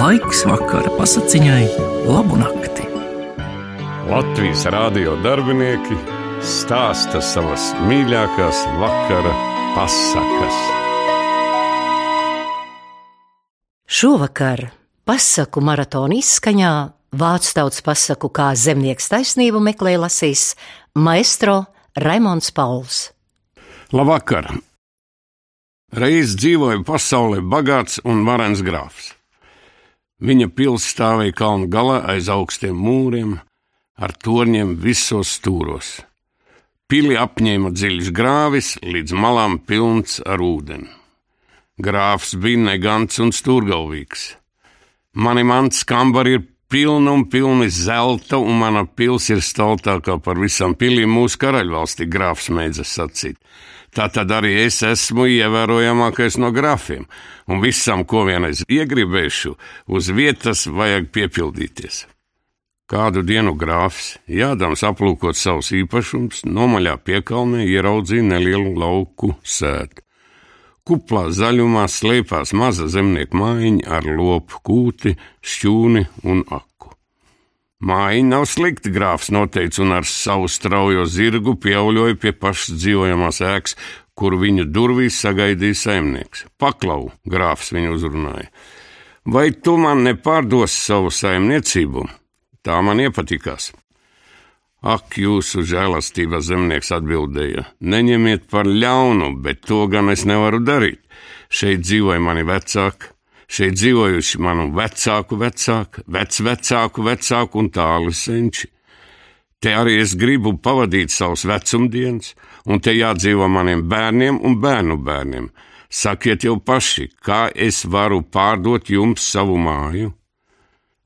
Laiks vakara pasakiņai, labu nakti. Latvijas rādio darbinieki stāsta savas mīļākās vakara pasakas. Šovakar pasaku maratona izskaņā vācu tautas pasaku, kā zemnieks taisnību meklē lasīs maestro Raimons Pauls. Labvakar! Reiz dzīvoja pasaulē bagāts un varens grāfs. Viņa pils stāvēja kalnu galā aiz augstiem mūriem, ar torņiem visos stūros. Pili apņēma dziļš grāvis, līdz malām pilns ar ūdeni. Grāfs bija negants un stūrgalvīgs. Mani mans kambari ir pilni un pilni zelta, un mana pils ir staltākā par visām pilīm mūsu karaļvalstī, grāfs mēdza sacīt. Tā tad arī es esmu ievērojamākais no grafiem, un visam, ko vien es iegribēšu, uz vietas vajag piepildīties. Kādu dienu grāfs, jādams aplūkot savus īpašumus, nomaļā piekalnē ieraudzīja nelielu lauku sētu. Kuplā zaļumā slēpās maza zemnieka mājiņa ar lopu kūti, šķūni un aku. Mājiņa nav slikta, grāfs noteica, un ar savu straujo zirgu pieauļoja pie pašas dzīvojamās ēkas, kur viņu durvīs sagaidīja saimnieks. Paklau, grāfs viņu uzrunāja. Vai tu man nepārdos savu saimniecību? Tā man iepatikās. Ak, jūsu žēlastība zemnieks atbildēja: Neņemiet par ļaunu, bet to gan es nevaru darīt. Šeit dzīvoja mani vecāki, Šeit dzīvojuši manu vecāku vecāku, vecvecāku vecāku un tālu senči. Te arī es gribu pavadīt savus vecumdienas, un te jādzīvo maniem bērniem un bērnu bērniem. Sakiet jau paši, kā es varu pārdot jums savu māju?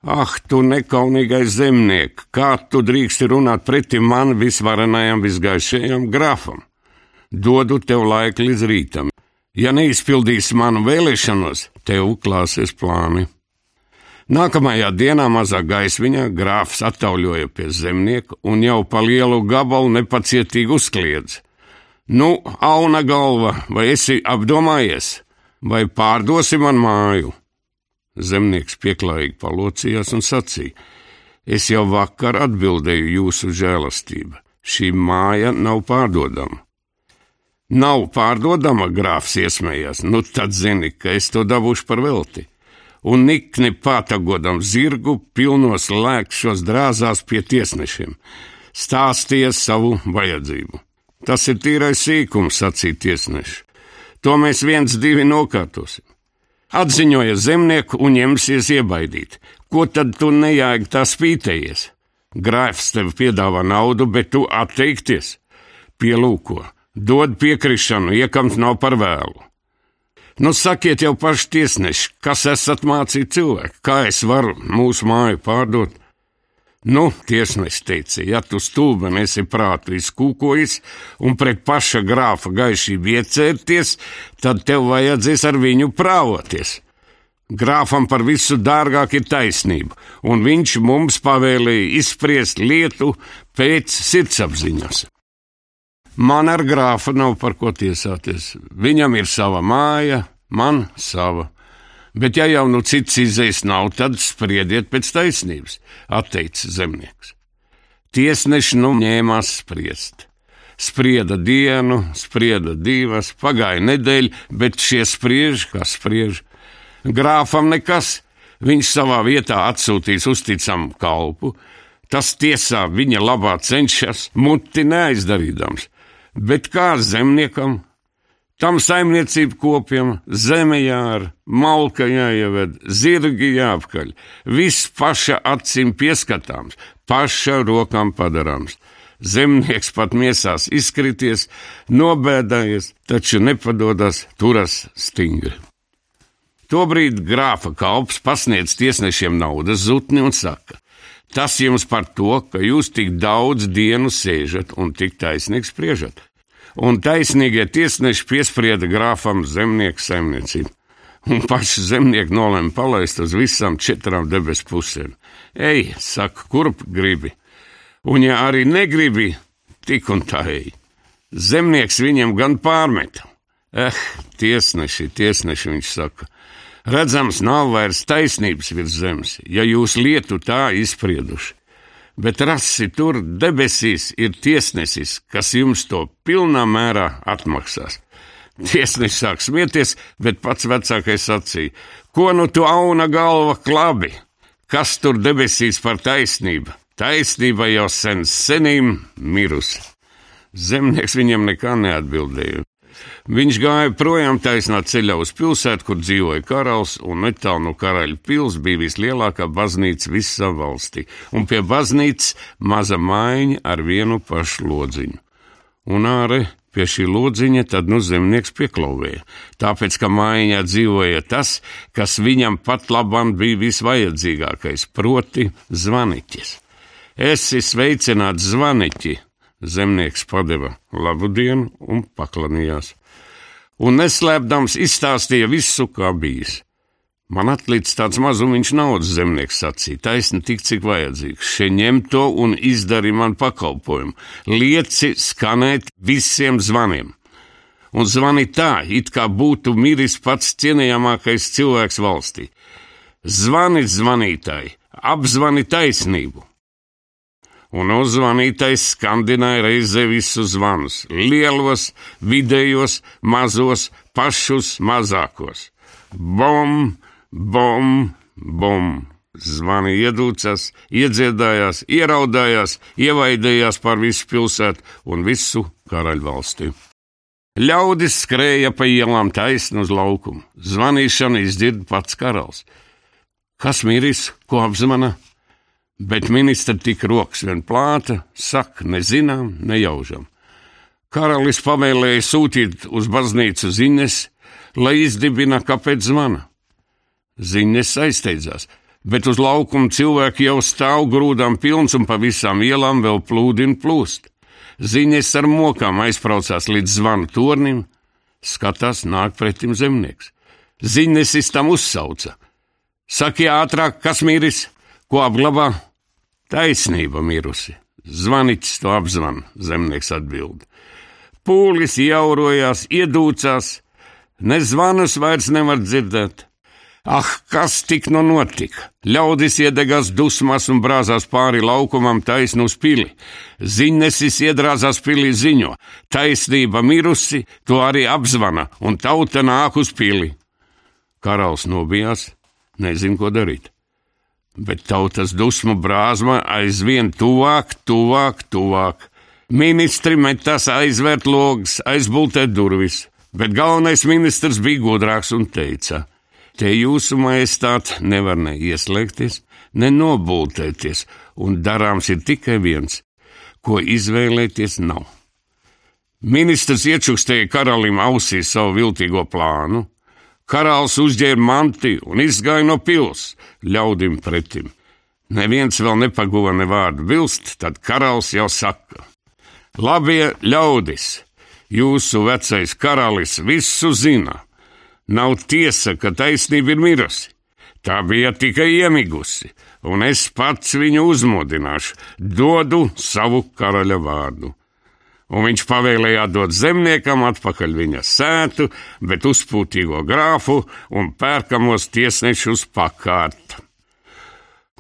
Ah, tu nekaunīgais zemniek, kā tu drīksti runāt pretī man visvarenajam, visgaišajam grafam? Dodu tev laiku līdz rītam. Ja neizpildīsi manu vēlēšanos, tev klāsies plāni. Nākamajā dienā mazā gaismiņā grāfs attauļoja pie zemnieka un jau pa lielu gabalu nepacietīgi uzkliedz. Nu, auna galva, vai esi apdomājies, vai pārdosi man māju? Zemnieks pieklājīgi palocījās un sacīja: Es jau vakar atbildēju jūsu žēlastību. Šī māja nav pārdodama. Nav pārdodama, grāfs iesmējās, nu tad zini, ka es to dabūšu par velti. Un nikni pātagodam zirgu, pilnos lēkšos drāzās pie tiesnešiem, stāsties savu vajadzību. Tas ir tīrais sīkums, sacīja tiesneši. To mēs viens divi nokārtosim. Atziņoja zemnieku un ņemsies iebaidīt. Ko tad tu nejāgi tā spītējies? Grāfs tev piedāvā naudu, bet tu atteikties. Pielūko, Dod piekrišanu, iekams nav par vēlu. Nu, sakiet jau paši tiesneši, kas esat mācīti cilvēki, kā es varu mūsu māju pārdot? Nu, tiesnesis teica, ja tu stulbeni esi prātu izkūkojis un pret paša grāfa gaišību iecērties, tad tev vajadzēs ar viņu prāvoties. Grāfam par visu dārgāk ir taisnība, un viņš mums pavēlēja izspriest lietu pēc sirdsapziņas. Man ar grāfu nav par ko tiesāties. Viņam ir sava māja, man sava. Bet, ja jau nu cits izējas nav, tad spriediet pēc taisnības, atteica zemnieks. Tiesneši nu ņēmās spriest. Sprieda dienu, sprieda divas, pagāja nedēļa, bet šie spriež, kas spriež. Grāfam nekas, viņš savā vietā atsūtīs uzticamu kalpu, tas tiesā viņa labā cenšas, muti neaizdarīdams bet kā zemniekam, tam saimniecību kopiem, zeme jāra, malka jāieved, zirgi jāapkaļ, viss paša acīm pieskatāms, paša rokām padarāms. Zemnieks pat miesās izkrities, nobēdājies, taču nepadodas, turas stingri. Tobrīd grāfa kalps pasniedz tiesnešiem naudas zutni un saka: Tas jums par to, ka jūs tik daudz dienu sēžat un tik taisnīgi spriežat. Un taisnīgie tiesneši piesprieda grāfam zemnieku saimniecību. Un paši zemnieki nolēma palaist uz visām četrām debesu pusēm. Ej, saka, kurp gribi? Un ja arī negribi, tik un tā ej. Zemnieks viņam gan pārmeta. Eh, tiesneši, tiesneši, viņš saka. Redzams, nav vairs taisnības virs zemes, ja jūs lietu tā izsprieduši. Bet rasi tur debesīs ir tiesnesis, kas jums to pilnā mērā atmaksās. Tiesnesis sāk smieties, bet pats vecākais sacīja: Ko nu tu auna galva klabi? Kas tur debesīs par taisnību? Taisnība jau sen senīm mirusi. Zemnieks viņam nekā neatbildēja. Viņš gāja projām taisnā ceļā uz pilsētu, kur dzīvoja karalis, un netālu no karaļa pils bija vislielākā baznīca visā valstī, un pie baznīcas maza maiņa ar vienu pašu lodziņu. Un ārē pie šī lodziņa tad nu zemnieks pieklauvēja, tāpēc, ka maiņā dzīvoja tas, kas viņam pat labam bija visvajadzīgākais, proti zvaniķis. Esi sveicināts zvaniķi, Zemnieks padeva labu dienu un paklanījās, un neslēpdams izstāstīja visu, kā bijis. Man atlīdz tāds mazumiņš naudas zemnieks sacīja, taisni tik, cik vajadzīgs. Šie ņem to un izdari man pakalpojumu. Lieci skanēt visiem zvaniem. Un zvani tā, it kā būtu miris pats cienījamākais cilvēks valstī. Zvani zvanītāji, apzvani taisnību un uzzvanītais skandināja reizē visus zvanus - lielos, vidējos, mazos, pašus mazākos. Bom, bom, bom! Zvani iedūcās, iedziedājās, ieraudājās, ievaidējās par visu pilsētu un visu karaļvalsti. Ļaudis skrēja pa ielām taisnu uz laukumu. Zvanīšanu izdzird pats karalis. Kas miris, ko apzvana? Bet ministra tik rokas vien plāta, saka, nezinām, nejaužam. Karalis pavēlēja sūtīt uz baznīcu ziņas, lai izdibina, kāpēc zvana. Ziņas aizsteidzās, bet uz laukuma cilvēki jau stāv grūdām pilns un pa visām ielām vēl plūdina plūst. Ziņas ar mokām aizbraucās līdz zvanu tornim, skatās, nāk pretim zemnieks. Ziņas tam uzsauca. Saki ātrāk, kas miris! Ko apglabā? Taisnība mirusi. Zvaniķis to apzvan, zemnieks atbild. Pūlis jaurojās, iedūcās, ne zvanus vairs nevar dzirdēt. Ah, kas tik nu notika? Ļaudis iedegās dusmās un brāzās pāri laukumam taisnu uz pili. Ziņnesis iedrāzās pilī ziņo, taisnība mirusi, to arī apzvana, un tauta nāk uz pili. Karalis nobijās, nezin, ko darīt bet tautas dusmu brāzma aizvien tuvāk, tuvāk, tuvāk. Ministri metās aizvērt logus, aizbultēt durvis, bet galvenais ministrs bija gudrāks un teica: Te jūsu majestāte nevar ne ieslēgties, ne nobultēties, un darāms ir tikai viens, ko izvēlēties nav. Ministrs iečukstēja karalim ausī savu viltīgo plānu, Karalis uzģēra manti un izgāja no pils ļaudim pretim. Neviens vēl nepaguva ne vārdu vilst, tad karalis jau saka: Labie ļaudis, jūsu vecais karalis visu zina. Nav tiesa, ka taisnība ir mirusi. Tā bija tikai iemigusi, un es pats viņu uzmodināšu, dodu savu karaļa vārdu un viņš pavēlēja dot zemniekam atpakaļ viņa sētu, bet uzpūtīgo grāfu un pērkamos tiesnešus pakārt.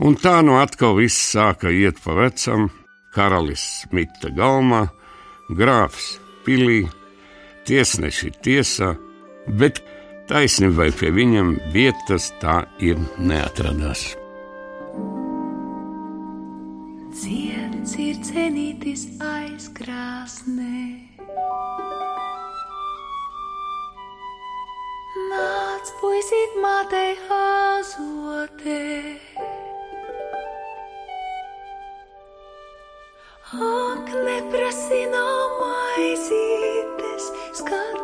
Un tā nu atkal viss sāka iet pa vecam, karalis mita galmā, grāfs pilī, tiesneši tiesā, bet taisnībai pie viņam vietas tā ir neatradās. Ciets ir cenītis aizkrāsnē. Nāc, puisīt, mātei azotē. Ak, neprasi nav maizītes, skats,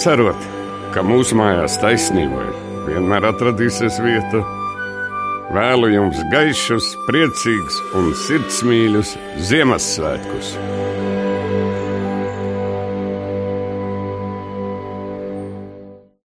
cerot, ka mūsu mājās taisnībai vienmēr atradīsies vieta. Vēlu jums gaišus, priecīgus un sirdsmīļus Ziemassvētkus!